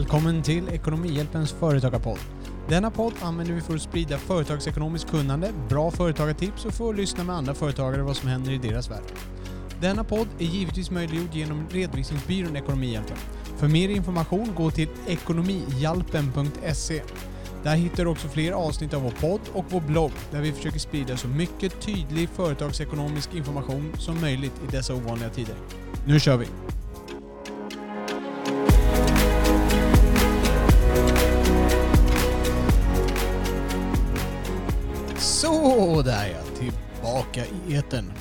Välkommen till Ekonomihjälpens företagarpodd. Denna podd använder vi för att sprida företagsekonomiskt kunnande, bra företagartips och för att lyssna med andra företagare vad som händer i deras värld. Denna podd är givetvis möjliggjord genom redovisningsbyrån Ekonomihjälpen. För mer information gå till ekonomihjälpen.se. Där hittar du också fler avsnitt av vår podd och vår blogg där vi försöker sprida så mycket tydlig företagsekonomisk information som möjligt i dessa ovanliga tider. Nu kör vi! Och där ja, tillbaka i eten.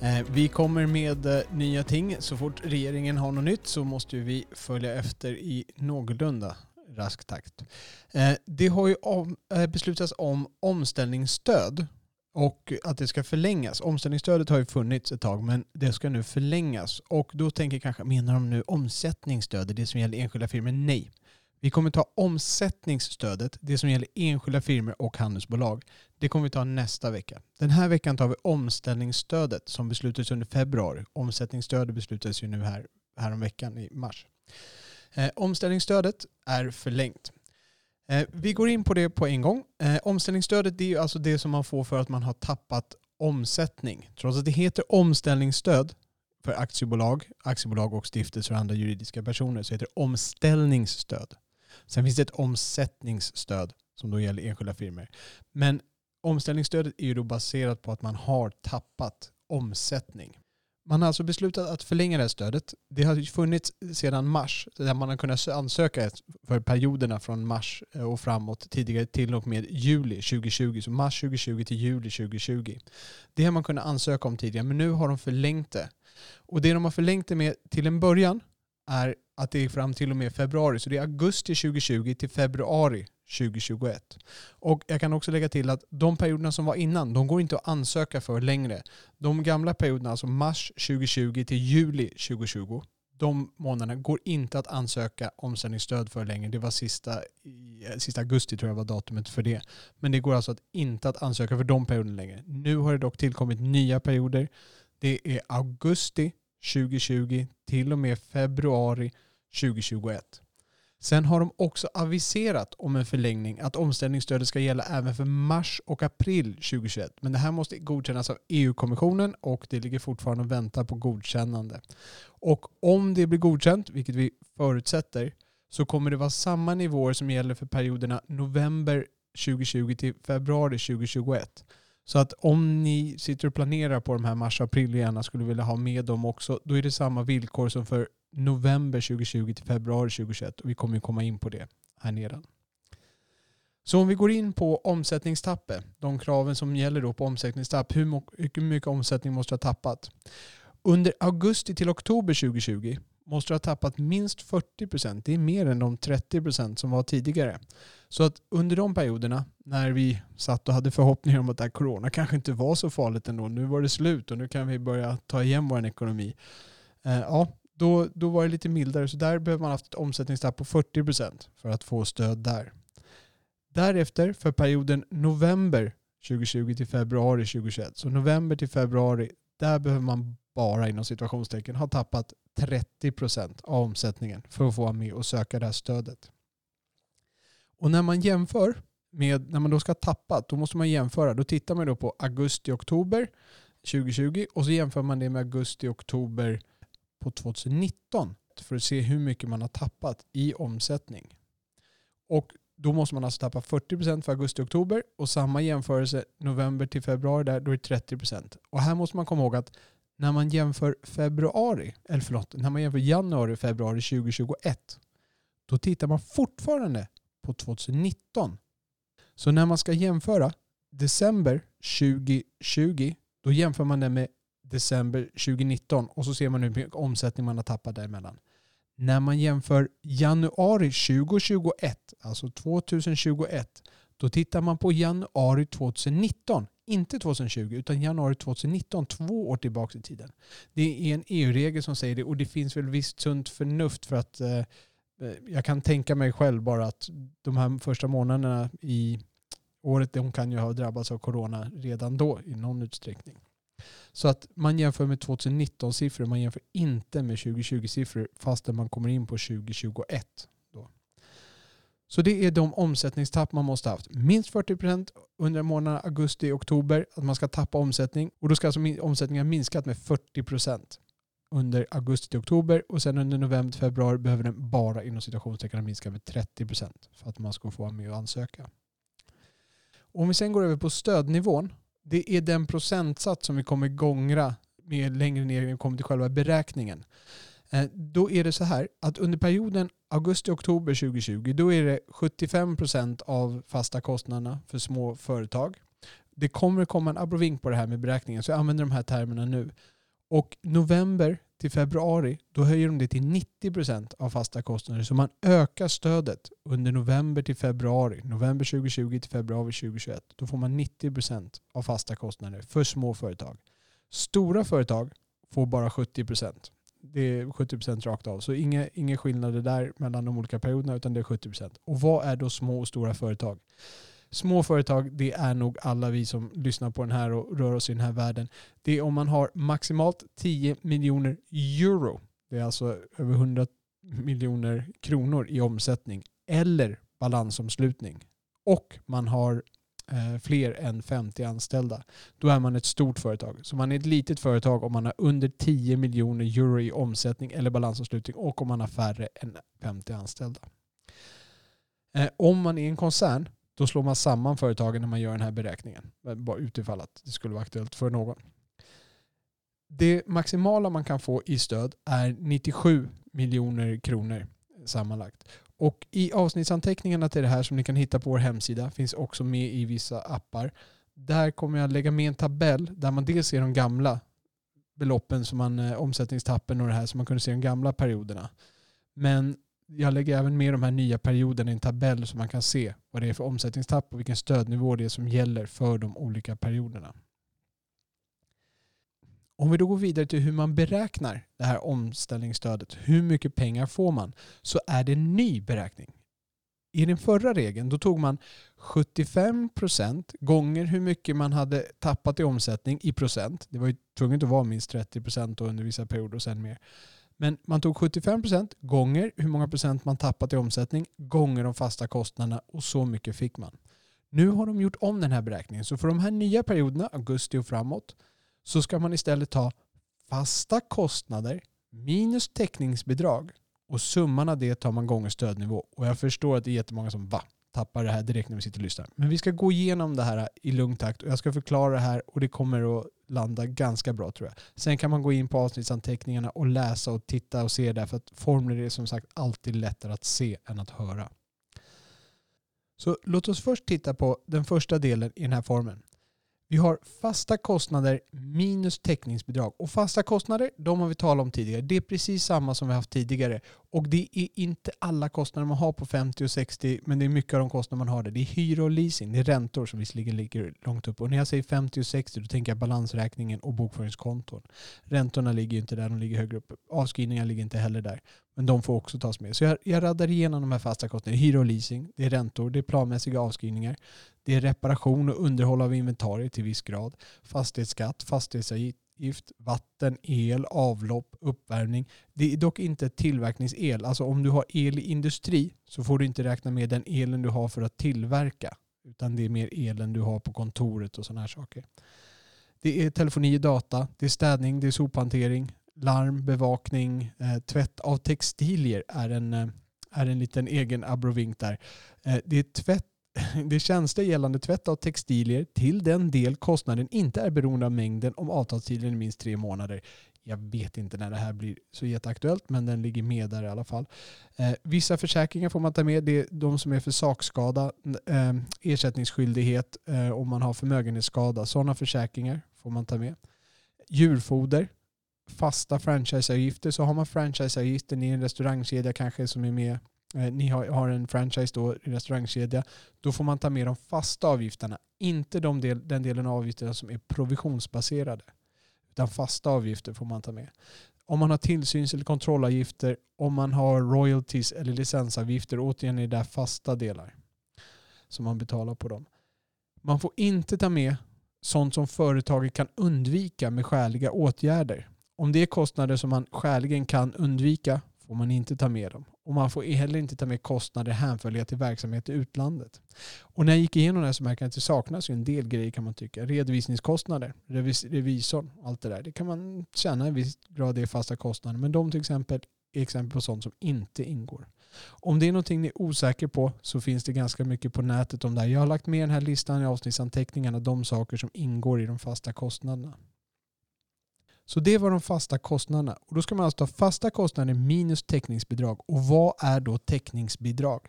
Eh, vi kommer med eh, nya ting. Så fort regeringen har något nytt så måste vi följa efter i någorlunda rask takt. Eh, det har ju om, eh, beslutats om omställningsstöd och att det ska förlängas. Omställningsstödet har ju funnits ett tag men det ska nu förlängas. Och då tänker kanske, menar de nu omsättningsstöd, det som gäller enskilda firmor? Nej. Vi kommer ta omsättningsstödet, det som gäller enskilda firmor och handelsbolag. Det kommer vi ta nästa vecka. Den här veckan tar vi omställningsstödet som beslutades under februari. Omsättningsstödet beslutades ju nu här, här om veckan i mars. Eh, omställningsstödet är förlängt. Eh, vi går in på det på en gång. Eh, omställningsstödet det är alltså det som man får för att man har tappat omsättning. Trots att det heter omställningsstöd för aktiebolag, aktiebolag och stiftelser och andra juridiska personer så heter det omställningsstöd. Sen finns det ett omsättningsstöd som då gäller enskilda firmor. Men omställningsstödet är ju då baserat på att man har tappat omsättning. Man har alltså beslutat att förlänga det här stödet. Det har funnits sedan mars där man har kunnat ansöka för perioderna från mars eh, och framåt tidigare till och med juli 2020. Så mars 2020 till juli 2020. Det har man kunnat ansöka om tidigare men nu har de förlängt det. Och det de har förlängt det med till en början är att det är fram till och med februari. Så det är augusti 2020 till februari 2021. Och jag kan också lägga till att de perioderna som var innan, de går inte att ansöka för längre. De gamla perioderna, alltså mars 2020 till juli 2020, de månaderna går inte att ansöka omställningsstöd för längre. Det var sista, eh, sista augusti tror jag var datumet för det. Men det går alltså att inte att ansöka för de perioderna längre. Nu har det dock tillkommit nya perioder. Det är augusti 2020 till och med februari 2021. Sen har de också aviserat om en förlängning att omställningsstödet ska gälla även för mars och april 2021. Men det här måste godkännas av EU-kommissionen och det ligger fortfarande och väntar på godkännande. Och om det blir godkänt, vilket vi förutsätter, så kommer det vara samma nivåer som gäller för perioderna november 2020 till februari 2021. Så att om ni sitter och planerar på de här mars-april och gärna skulle vilja ha med dem också, då är det samma villkor som för november 2020 till februari 2021 och vi kommer ju komma in på det här nedan. Så om vi går in på omsättningstappet, de kraven som gäller då på omsättningstapp, hur mycket omsättning måste du ha tappat? Under augusti till oktober 2020 måste du ha tappat minst 40 procent. Det är mer än de 30 procent som var tidigare. Så att under de perioderna när vi satt och hade förhoppningar om att det här corona kanske inte var så farligt ändå. Nu var det slut och nu kan vi börja ta igen vår ekonomi. Eh, ja, då, då var det lite mildare. Så där behöver man haft ett omsättningstapp på 40 procent för att få stöd där. Därefter för perioden november 2020 till februari 2021. Så november till februari, där behöver man bara inom situationstecken ha tappat 30% av omsättningen för att få vara med och söka det här stödet. Och när man jämför med, när man då ska ha tappat, då måste man jämföra. Då tittar man då på augusti-oktober 2020 och så jämför man det med augusti-oktober på 2019 för att se hur mycket man har tappat i omsättning. Och då måste man alltså tappa 40% för augusti-oktober och samma jämförelse november till februari där, då är det 30%. Och här måste man komma ihåg att när man jämför februari, eller förlåt, när man jämför januari och februari 2021, då tittar man fortfarande på 2019. Så när man ska jämföra december 2020, då jämför man det med december 2019 och så ser man hur mycket omsättning man har tappat däremellan. När man jämför januari 2021, alltså 2021, då tittar man på januari 2019. Inte 2020 utan januari 2019, två år tillbaka i tiden. Det är en EU-regel som säger det och det finns väl visst sunt förnuft för att eh, eh, jag kan tänka mig själv bara att de här första månaderna i året de kan ju ha drabbats av corona redan då i någon utsträckning. Så att man jämför med 2019-siffror, man jämför inte med 2020-siffror fastän man kommer in på 2021. Så det är de omsättningstapp man måste ha haft. Minst 40% under månaderna augusti och oktober. Att man ska tappa omsättning. Och då ska alltså omsättningen ha minskat med 40% under augusti till oktober. Och sen under november till februari behöver den bara inom situationstecken minska med 30% för att man ska få vara med och ansöka. Om vi sen går över på stödnivån. Det är den procentsats som vi kommer gångra med längre ner när vi kommer till själva beräkningen. Eh, då är det så här att under perioden augusti-oktober 2020 då är det 75% av fasta kostnaderna för små företag. Det kommer komma en abrovink på det här med beräkningen så jag använder de här termerna nu. Och november till februari då höjer de det till 90% av fasta kostnader. Så man ökar stödet under november till februari. November 2020 till februari 2021. Då får man 90% av fasta kostnader för små företag. Stora företag får bara 70 procent det är 70% rakt av. Så inga, inga skillnader där mellan de olika perioderna utan det är 70%. Och vad är då små och stora företag? Små företag, det är nog alla vi som lyssnar på den här och rör oss i den här världen. Det är om man har maximalt 10 miljoner euro. Det är alltså över 100 miljoner kronor i omsättning. Eller balansomslutning. Och man har Eh, fler än 50 anställda. Då är man ett stort företag. Så man är ett litet företag om man har under 10 miljoner euro i omsättning eller balansomslutning och om man har färre än 50 anställda. Eh, om man är en koncern då slår man samman företagen när man gör den här beräkningen. Eh, bara utifall att det skulle vara aktuellt för någon. Det maximala man kan få i stöd är 97 miljoner kronor sammanlagt. Och i avsnittsanteckningarna till det här som ni kan hitta på vår hemsida finns också med i vissa appar. Där kommer jag lägga med en tabell där man dels ser de gamla beloppen, som man, eh, omsättningstappen och det här, så man kunde se de gamla perioderna. Men jag lägger även med de här nya perioderna i en tabell så man kan se vad det är för omsättningstapp och vilken stödnivå det är som gäller för de olika perioderna. Om vi då går vidare till hur man beräknar det här omställningsstödet, hur mycket pengar får man, så är det en ny beräkning. I den förra regeln då tog man 75% gånger hur mycket man hade tappat i omsättning i procent. Det var ju tvunget att vara minst 30% under vissa perioder och sen mer. Men man tog 75% gånger hur många procent man tappat i omsättning gånger de fasta kostnaderna och så mycket fick man. Nu har de gjort om den här beräkningen så för de här nya perioderna, augusti och framåt, så ska man istället ta fasta kostnader minus täckningsbidrag och summan av det tar man gånger stödnivå. Och jag förstår att det är jättemånga som va? tappar det här direkt när vi sitter och lyssnar. Men vi ska gå igenom det här i lugn takt och jag ska förklara det här och det kommer att landa ganska bra tror jag. Sen kan man gå in på avsnittsanteckningarna och läsa och titta och se där för att formler är som sagt alltid lättare att se än att höra. Så låt oss först titta på den första delen i den här formen. Vi har fasta kostnader minus täckningsbidrag. Och fasta kostnader, de har vi talat om tidigare. Det är precis samma som vi haft tidigare. Och det är inte alla kostnader man har på 50 och 60, men det är mycket av de kostnader man har där. Det är hyra och leasing, det är räntor som visserligen ligger långt upp. Och när jag säger 50 och 60, då tänker jag balansräkningen och bokföringskonton. Räntorna ligger ju inte där, de ligger högre upp. Avskrivningar ligger inte heller där. Men de får också tas med. Så jag, jag raddar igenom de här fasta kostnaderna. Hyra och leasing, det är räntor, det är planmässiga avskrivningar. Det är reparation och underhåll av inventarier till viss grad. Fastighetsskatt, fastighetsavgift, vatten, el, avlopp, uppvärmning. Det är dock inte tillverkningsel. Alltså om du har el i industri så får du inte räkna med den elen du har för att tillverka. Utan det är mer elen du har på kontoret och sådana här saker. Det är telefoni och data, det är städning, det är sophantering, larm, bevakning, eh, tvätt av textilier är en, eh, är en liten egen abrovink där. Eh, det är tvätt det är tjänster gällande tvätt av textilier till den del kostnaden inte är beroende av mängden om avtalstiden är minst tre månader. Jag vet inte när det här blir så jätteaktuellt men den ligger med där i alla fall. Eh, vissa försäkringar får man ta med. Det är de som är för sakskada, eh, ersättningsskyldighet eh, om man har förmögenhetsskada. Sådana försäkringar får man ta med. Djurfoder, fasta franchiseavgifter. Så har man franchiseavgiften i en restaurangkedja kanske som är med Eh, ni har, en franchise då, i restaurangkedja, då får man ta med de fasta avgifterna. Inte de del, den delen av avgifterna som är provisionsbaserade. Utan fasta avgifter får man ta med. Om man har tillsyns eller kontrollavgifter, om man har royalties eller licensavgifter, återigen är det där fasta delar som man betalar på dem. Man får inte ta med sånt som företaget kan undvika med skäliga åtgärder. Om det är kostnader som man skäligen kan undvika får man inte ta med dem. Och man får heller inte ta med kostnader hänförliga till verksamhet i utlandet. Och när jag gick igenom det här så märkte jag att det saknas en del grejer kan man tycka. Redovisningskostnader, revis revisorn, allt det där. Det kan man känna en viss grad är fasta kostnader. Men de till exempel är exempel på sånt som inte ingår. Om det är någonting ni är osäker på så finns det ganska mycket på nätet om det här. Jag har lagt med den här listan i avsnittsanteckningarna, de saker som ingår i de fasta kostnaderna. Så det var de fasta kostnaderna. Och då ska man alltså ta fasta kostnader minus täckningsbidrag. Och vad är då täckningsbidrag?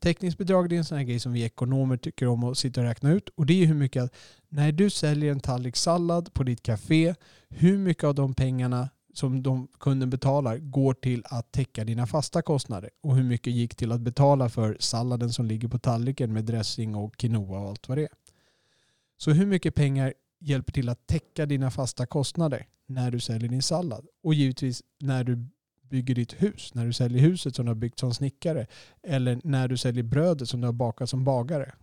Täckningsbidrag är en sån här grej som vi ekonomer tycker om att sitta och räkna ut. Och det är hur mycket, när du säljer en tallrik sallad på ditt café, hur mycket av de pengarna som de, kunden betalar går till att täcka dina fasta kostnader och hur mycket gick till att betala för salladen som ligger på tallriken med dressing och quinoa och allt vad det är. Så hur mycket pengar hjälper till att täcka dina fasta kostnader när du säljer din sallad? Och givetvis när du bygger ditt hus, när du säljer huset som du har byggt som snickare eller när du säljer brödet som du har bakat som bagare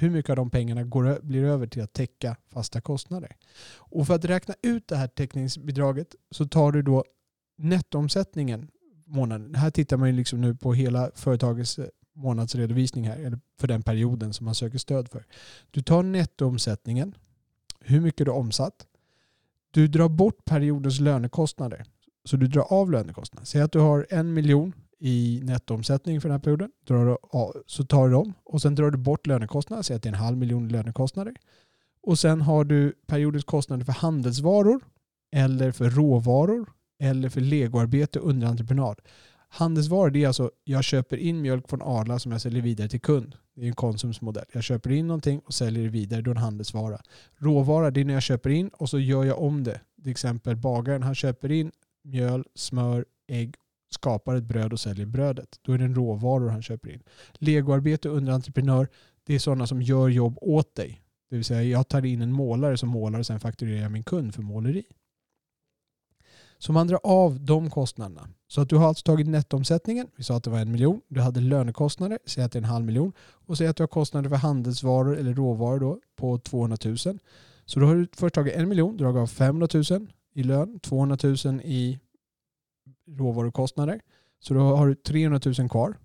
hur mycket av de pengarna går, blir över till att täcka fasta kostnader. Och för att räkna ut det här täckningsbidraget så tar du då nettoomsättningen månaden. Här tittar man ju liksom nu på hela företagets eh, månadsredovisning här, eller för den perioden som man söker stöd för. Du tar nettoomsättningen, hur mycket du har omsatt. Du drar bort periodens lönekostnader. Så du drar av lönekostnaderna. Säg att du har en miljon i nettoomsättning för den här perioden. Drar så tar du dem och sen drar du bort lönekostnader, säg att det är en halv miljon lönekostnader. Och sen har du periodens kostnader för handelsvaror eller för råvaror eller för legoarbete under entreprenad. Handelsvaror det är alltså jag köper in mjölk från Arla som jag säljer vidare till kund. Det är en konsumsmodell. Jag köper in någonting och säljer det vidare. Då är det en handelsvara. Råvara det är när jag köper in och så gör jag om det. Till exempel bagaren han köper in mjöl, smör, ägg skapar ett bröd och säljer brödet. Då är det en råvaror han köper in. Legoarbete och underentreprenör, det är sådana som gör jobb åt dig. Det vill säga jag tar in en målare som målar och sen fakturerar jag min kund för måleri. Så man drar av de kostnaderna. Så att du har alltså tagit nettoomsättningen, vi sa att det var en miljon, du hade lönekostnader, säg att det är en halv miljon, och säg att du har kostnader för handelsvaror eller råvaror då på 200 000. Så då har du först tagit en miljon, dragit av 500 000 i lön, 200 000 i råvarukostnader. Så då har du 300 000 kvar.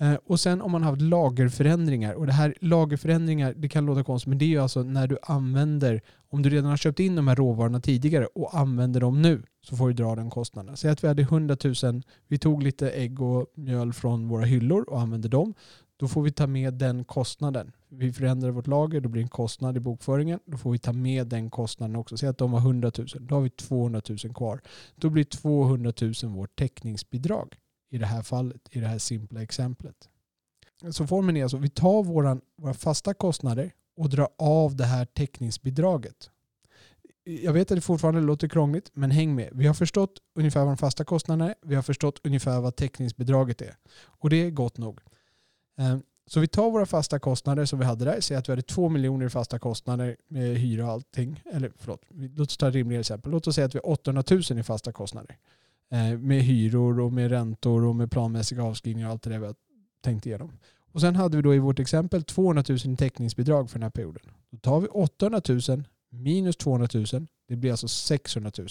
Eh, och sen om man har haft lagerförändringar. Och det här lagerförändringar, det kan låta konstigt, men det är ju alltså när du använder, om du redan har köpt in de här råvarorna tidigare och använder dem nu, så får du dra den kostnaden. Säg att vi hade 100 000, vi tog lite ägg och mjöl från våra hyllor och använde dem. Då får vi ta med den kostnaden. Vi förändrar vårt lager, då blir det en kostnad i bokföringen. Då får vi ta med den kostnaden också. Säg att de har 100 000, då har vi 200 000 kvar. Då blir 200 000 vårt täckningsbidrag i det här fallet, i det här simpla exemplet. Så formen är alltså, vi tar våran, våra fasta kostnader och drar av det här täckningsbidraget. Jag vet att det fortfarande låter krångligt, men häng med. Vi har förstått ungefär vad de fasta kostnaderna är. Vi har förstått ungefär vad täckningsbidraget är. Och det är gott nog. Eh, så vi tar våra fasta kostnader som vi hade där. Säg att vi hade två miljoner i fasta kostnader med hyra och allting. Eller förlåt, låt oss ta ett rimligare exempel. Låt oss säga att vi har 800 000 i fasta kostnader. Eh, med hyror och med räntor och med planmässiga avskrivningar och allt det där vi har tänkt igenom. Och sen hade vi då i vårt exempel 200 000 i täckningsbidrag för den här perioden. Då tar vi 800 000 minus 200 000. Det blir alltså 600 000.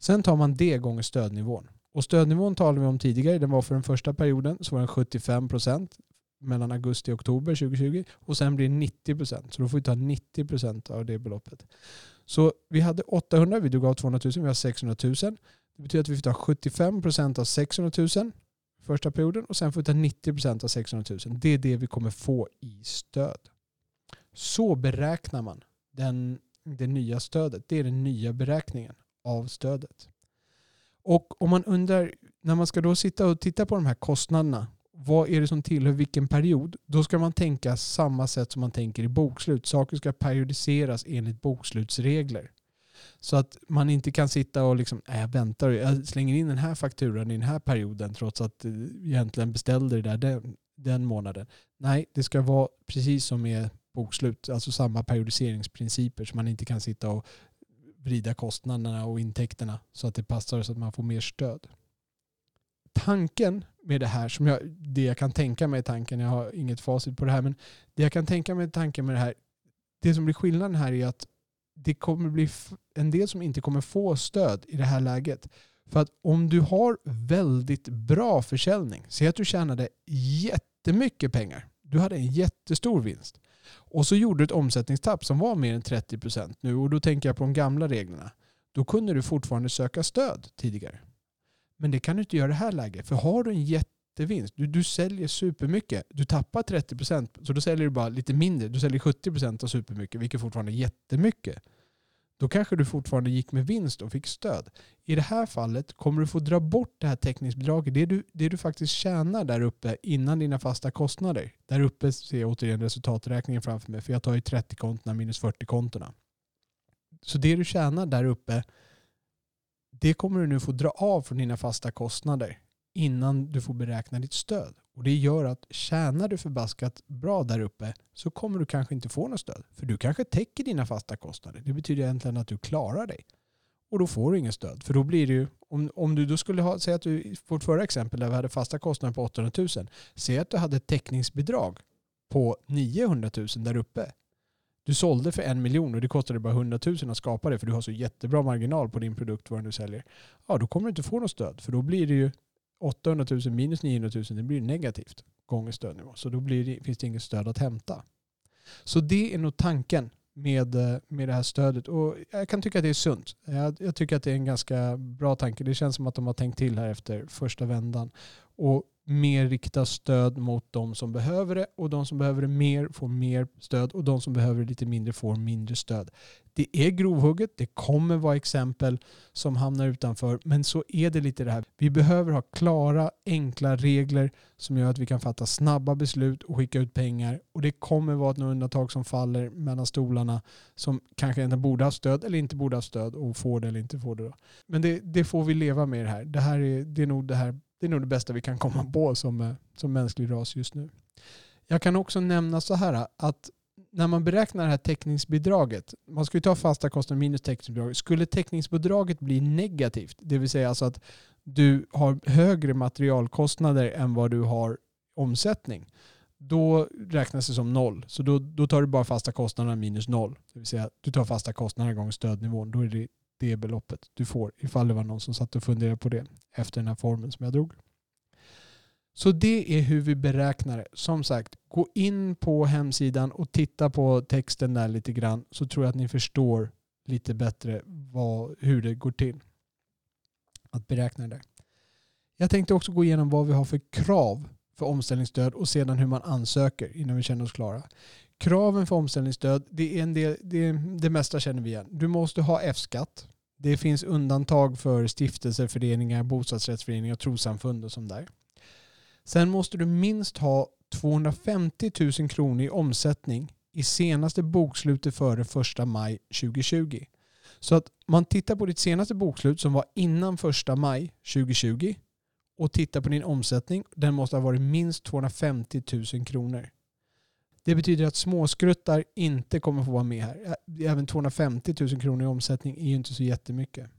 Sen tar man det gånger stödnivån. Och stödnivån talade vi om tidigare. Den var för den första perioden så var den 75 procent mellan augusti och oktober 2020 och sen blir det 90 procent. Så då får vi ta 90 procent av det beloppet. Så vi hade 800, vi drog av 200 000, vi har 600 000. Det betyder att vi får ta 75 procent av 600 000 första perioden och sen får vi ta 90 procent av 600 000. Det är det vi kommer få i stöd. Så beräknar man den, det nya stödet. Det är den nya beräkningen av stödet. Och om man undrar, när man ska då sitta och titta på de här kostnaderna, vad är det som tillhör vilken period? Då ska man tänka samma sätt som man tänker i bokslut. Saker ska periodiseras enligt bokslutsregler. Så att man inte kan sitta och liksom, äh, jag väntar, jag slänger in den här fakturan i den här perioden trots att jag egentligen beställde det där den, den månaden. Nej, det ska vara precis som med bokslut, alltså samma periodiseringsprinciper så man inte kan sitta och vrida kostnaderna och intäkterna så att det passar så att man får mer stöd. Tanken med det här, som jag, det jag kan tänka mig tanken, jag har inget facit på det här, men det jag kan tänka mig tanken med det här, det som blir skillnaden här är att det kommer bli en del som inte kommer få stöd i det här läget. För att om du har väldigt bra försäljning, säg att du tjänade jättemycket pengar, du hade en jättestor vinst och så gjorde du ett omsättningstapp som var mer än 30% nu och då tänker jag på de gamla reglerna. Då kunde du fortfarande söka stöd tidigare. Men det kan du inte göra i det här läget. För har du en jättevinst, du, du säljer supermycket, du tappar 30% så då säljer du bara lite mindre. Du säljer 70% av supermycket, vilket fortfarande är jättemycket. Då kanske du fortfarande gick med vinst och fick stöd. I det här fallet kommer du få dra bort det här täckningsbidraget, det du, det du faktiskt tjänar där uppe innan dina fasta kostnader. Där uppe ser jag återigen resultaträkningen framför mig, för jag tar ju 30 kontona minus 40 kontona. Så det du tjänar där uppe, det kommer du nu få dra av från dina fasta kostnader innan du får beräkna ditt stöd. Och Det gör att tjänar du förbaskat bra där uppe så kommer du kanske inte få något stöd. För du kanske täcker dina fasta kostnader. Det betyder egentligen att du klarar dig. Och då får du inget stöd. För då blir det ju, om, om du då skulle ha, säg att du, vårt förra exempel där vi hade fasta kostnader på 800 000. Säg att du hade ett täckningsbidrag på 900 000 där uppe. Du sålde för en miljon och det kostade bara 100 000 att skapa det för du har så jättebra marginal på din produkt vad du säljer. Ja, då kommer du inte få något stöd för då blir det ju 800 000 minus 900 000, det blir negativt gånger stödnivå. Så då blir det, finns det inget stöd att hämta. Så det är nog tanken med, eh, med det här stödet. Och jag kan tycka att det är sunt. Jag, jag, tycker att det är en ganska bra tanke. Det känns som att de har tänkt till här efter första vändan. Och mer rikta stöd mot de som behöver det och de som behöver det mer får mer stöd och de som behöver det lite mindre får mindre stöd. Det är grovhugget, det kommer vara exempel som hamnar utanför men så är det lite det här. Vi behöver ha klara, enkla regler som gör att vi kan fatta snabba beslut och skicka ut pengar och det kommer vara ett undantag som faller mellan stolarna som kanske inte borde ha stöd eller inte borde ha stöd och får det eller inte får det. Då. Men det, det får vi leva med det här. Det, här är, det är nog det här det är nog det bästa vi kan komma på som, eh, som mänsklig ras just nu. Jag kan också nämna så här att när man beräknar det här täckningsbidraget, man ska ju ta fasta kostnader minus täckningsbidraget. Skulle täckningsbidraget bli negativt, det vill säga alltså att du har högre materialkostnader än vad du har omsättning, då räknas det som noll. Så då, då tar du bara fasta kostnaderna minus noll. Det vill säga du tar fasta kostnader gånger stödnivån. Då är det det beloppet du får ifall det var någon som satt och funderade på det efter den här formeln som jag drog. Så det är hur vi beräknar det. Som sagt, gå in på hemsidan och titta på texten där lite grann så tror jag att ni förstår lite bättre vad, hur det går till att beräkna det. Jag tänkte också gå igenom vad vi har för krav för omställningsstöd och sedan hur man ansöker innan vi känner oss klara. Kraven för omställningsstöd, det, är en del, det, det mesta känner vi igen. Du måste ha F-skatt. Det finns undantag för stiftelser, föreningar, bostadsrättsföreningar, trossamfund och sånt där. Sen måste du minst ha 250 000 kronor i omsättning i senaste bokslutet före 1 maj 2020. Så att man tittar på ditt senaste bokslut som var innan 1 maj 2020 och tittar på din omsättning. Den måste ha varit minst 250 000 kronor. Det betyder att småskruttar inte kommer få vara med här. Även 250 000 kronor i omsättning är ju inte så jättemycket.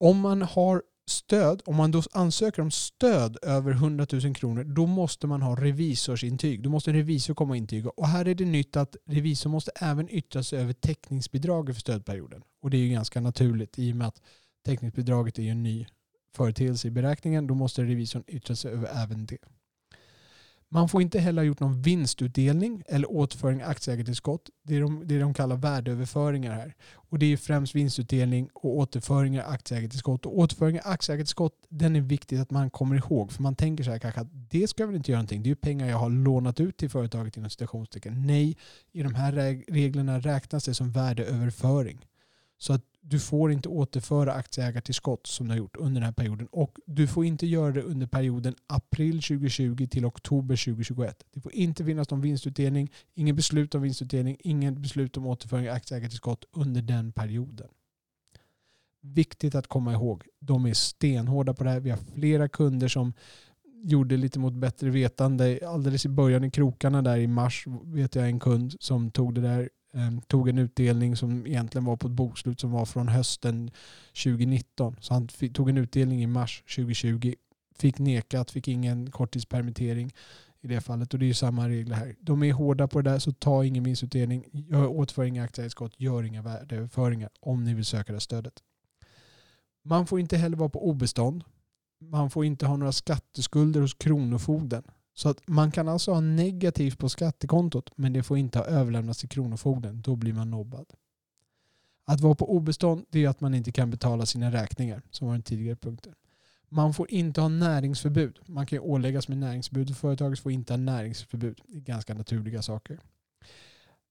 Om man har stöd, om man då ansöker om stöd över 100 000 kronor, då måste man ha revisorsintyg. Då måste en revisor komma och intyga. Och här är det nytt att revisor måste även yttra sig över täckningsbidraget för stödperioden. Och det är ju ganska naturligt i och med att täckningsbidraget är en ny företeelse i beräkningen. Då måste revisorn yttra sig över även det. Man får inte heller ha gjort någon vinstutdelning eller återföring av aktieägartillskott. Det är de, det är de kallar värdeöverföringar här. Och det är främst vinstutdelning och återföring av aktieägartillskott. Och återföring av aktieägartillskott den är viktigt att man kommer ihåg. För man tänker så här kanske att det ska väl inte göra någonting. Det är ju pengar jag har lånat ut till företaget inom citationstecken. Nej, i de här reglerna räknas det som värdeöverföring. Så att du får inte återföra aktieägartillskott som du har gjort under den här perioden. Och du får inte göra det under perioden april 2020 till oktober 2021. Det får inte finnas någon vinstutdelning, ingen beslut om vinstutdelning, ingen beslut om återföring av aktieägartillskott under den perioden. Viktigt att komma ihåg. De är stenhårda på det här. Vi har flera kunder som gjorde lite mot bättre vetande. Alldeles i början i krokarna där i mars vet jag en kund som tog det där Ehm, tog en utdelning som egentligen var på ett bokslut som var från hösten 2019. Så han tog en utdelning i mars 2020. Fick nekat, fick ingen korttidspermittering i det fallet. Och det är ju samma regler här. De är hårda på det där så ta ingen vinstutdelning. Återför inga aktieägarskott. Gör inga värdeöverföringar om ni vill söka det stödet. Man får inte heller vara på obestånd. Man får inte ha några skatteskulder hos Kronofogden. Så att man kan alltså ha negativt på skattekontot men det får inte ha överlämnats till Kronofogden. Då blir man nobbad. Att vara på obestånd det är att man inte kan betala sina räkningar som var den tidigare punkten. Man får inte ha näringsförbud. Man kan åläggas med näringsförbud och företaget får inte ha näringsförbud. Det är ganska naturliga saker.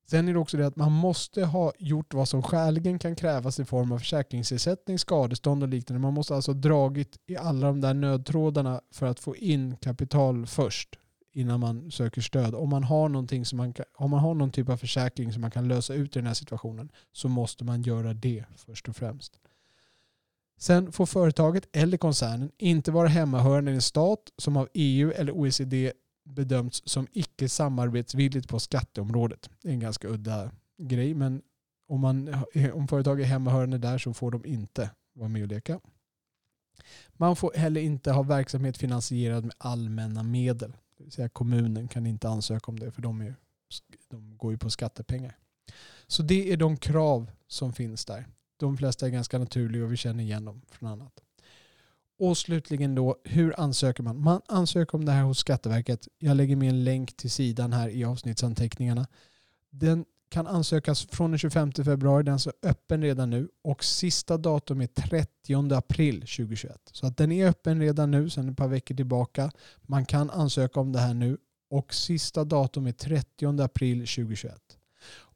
Sen är det också det att man måste ha gjort vad som skäligen kan krävas i form av försäkringsersättning, skadestånd och liknande. Man måste alltså ha dragit i alla de där nödtrådarna för att få in kapital först innan man söker stöd. Om man har, någonting som man kan, om man har någon typ av försäkring som man kan lösa ut i den här situationen så måste man göra det först och främst. Sen får företaget eller koncernen inte vara hemmahörande i en stat som av EU eller OECD bedömts som icke samarbetsvilligt på skatteområdet. Det är en ganska udda grej men om, man, om företag är hemmahörande där så får de inte vara med och leka. Man får heller inte ha verksamhet finansierad med allmänna medel. Det vill säga kommunen kan inte ansöka om det för de, är, de går ju på skattepengar. Så det är de krav som finns där. De flesta är ganska naturliga och vi känner igen dem från annat. Och slutligen då, hur ansöker man? Man ansöker om det här hos Skatteverket. Jag lägger med en länk till sidan här i avsnittsanteckningarna. Den kan ansökas från den 25 februari. Den är alltså öppen redan nu och sista datum är 30 april 2021. Så att den är öppen redan nu sedan ett par veckor tillbaka. Man kan ansöka om det här nu och sista datum är 30 april 2021.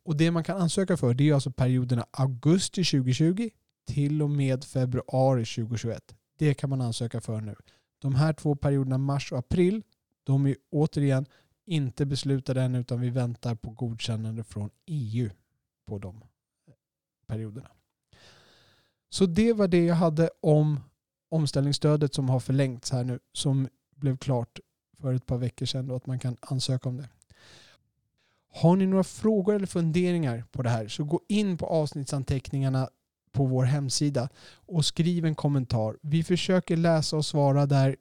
Och det man kan ansöka för det är alltså perioderna augusti 2020 till och med februari 2021. Det kan man ansöka för nu. De här två perioderna, mars och april, de är återigen inte beslutade än utan vi väntar på godkännande från EU på de eh, perioderna. Så det var det jag hade om omställningsstödet som har förlängts här nu som blev klart för ett par veckor sedan och att man kan ansöka om det. Har ni några frågor eller funderingar på det här så gå in på avsnittsanteckningarna på vår hemsida och skriv en kommentar. Vi försöker läsa och svara där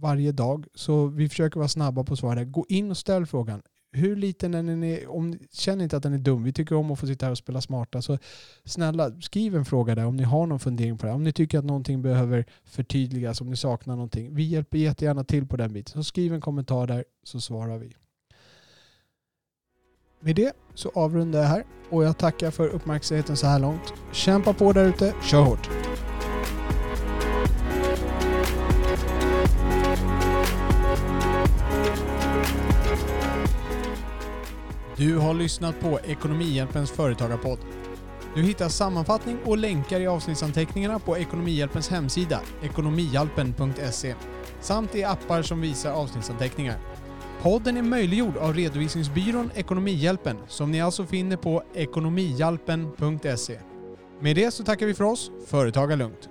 varje dag så vi försöker vara snabba på att svara där. Gå in och ställ frågan. Hur liten den är, om, känn inte att den är dum. Vi tycker om att få sitta här och spela smarta. Så snälla, skriv en fråga där om ni har någon fundering på det. Om ni tycker att någonting behöver förtydligas, om ni saknar någonting. Vi hjälper jättegärna till på den biten. Så skriv en kommentar där så svarar vi. Med det så avrundar jag här och jag tackar för uppmärksamheten så här långt. Kämpa på där ute, kör hårt! Du har lyssnat på Ekonomihjälpens företagarpodd. Du hittar sammanfattning och länkar i avsnittsanteckningarna på Ekonomihjälpens hemsida, ekonomihjälpen.se, samt i appar som visar avsnittsanteckningar. Podden är möjliggjord av redovisningsbyrån Ekonomihjälpen som ni alltså finner på ekonomihjälpen.se. Med det så tackar vi för oss. Företaga lugnt!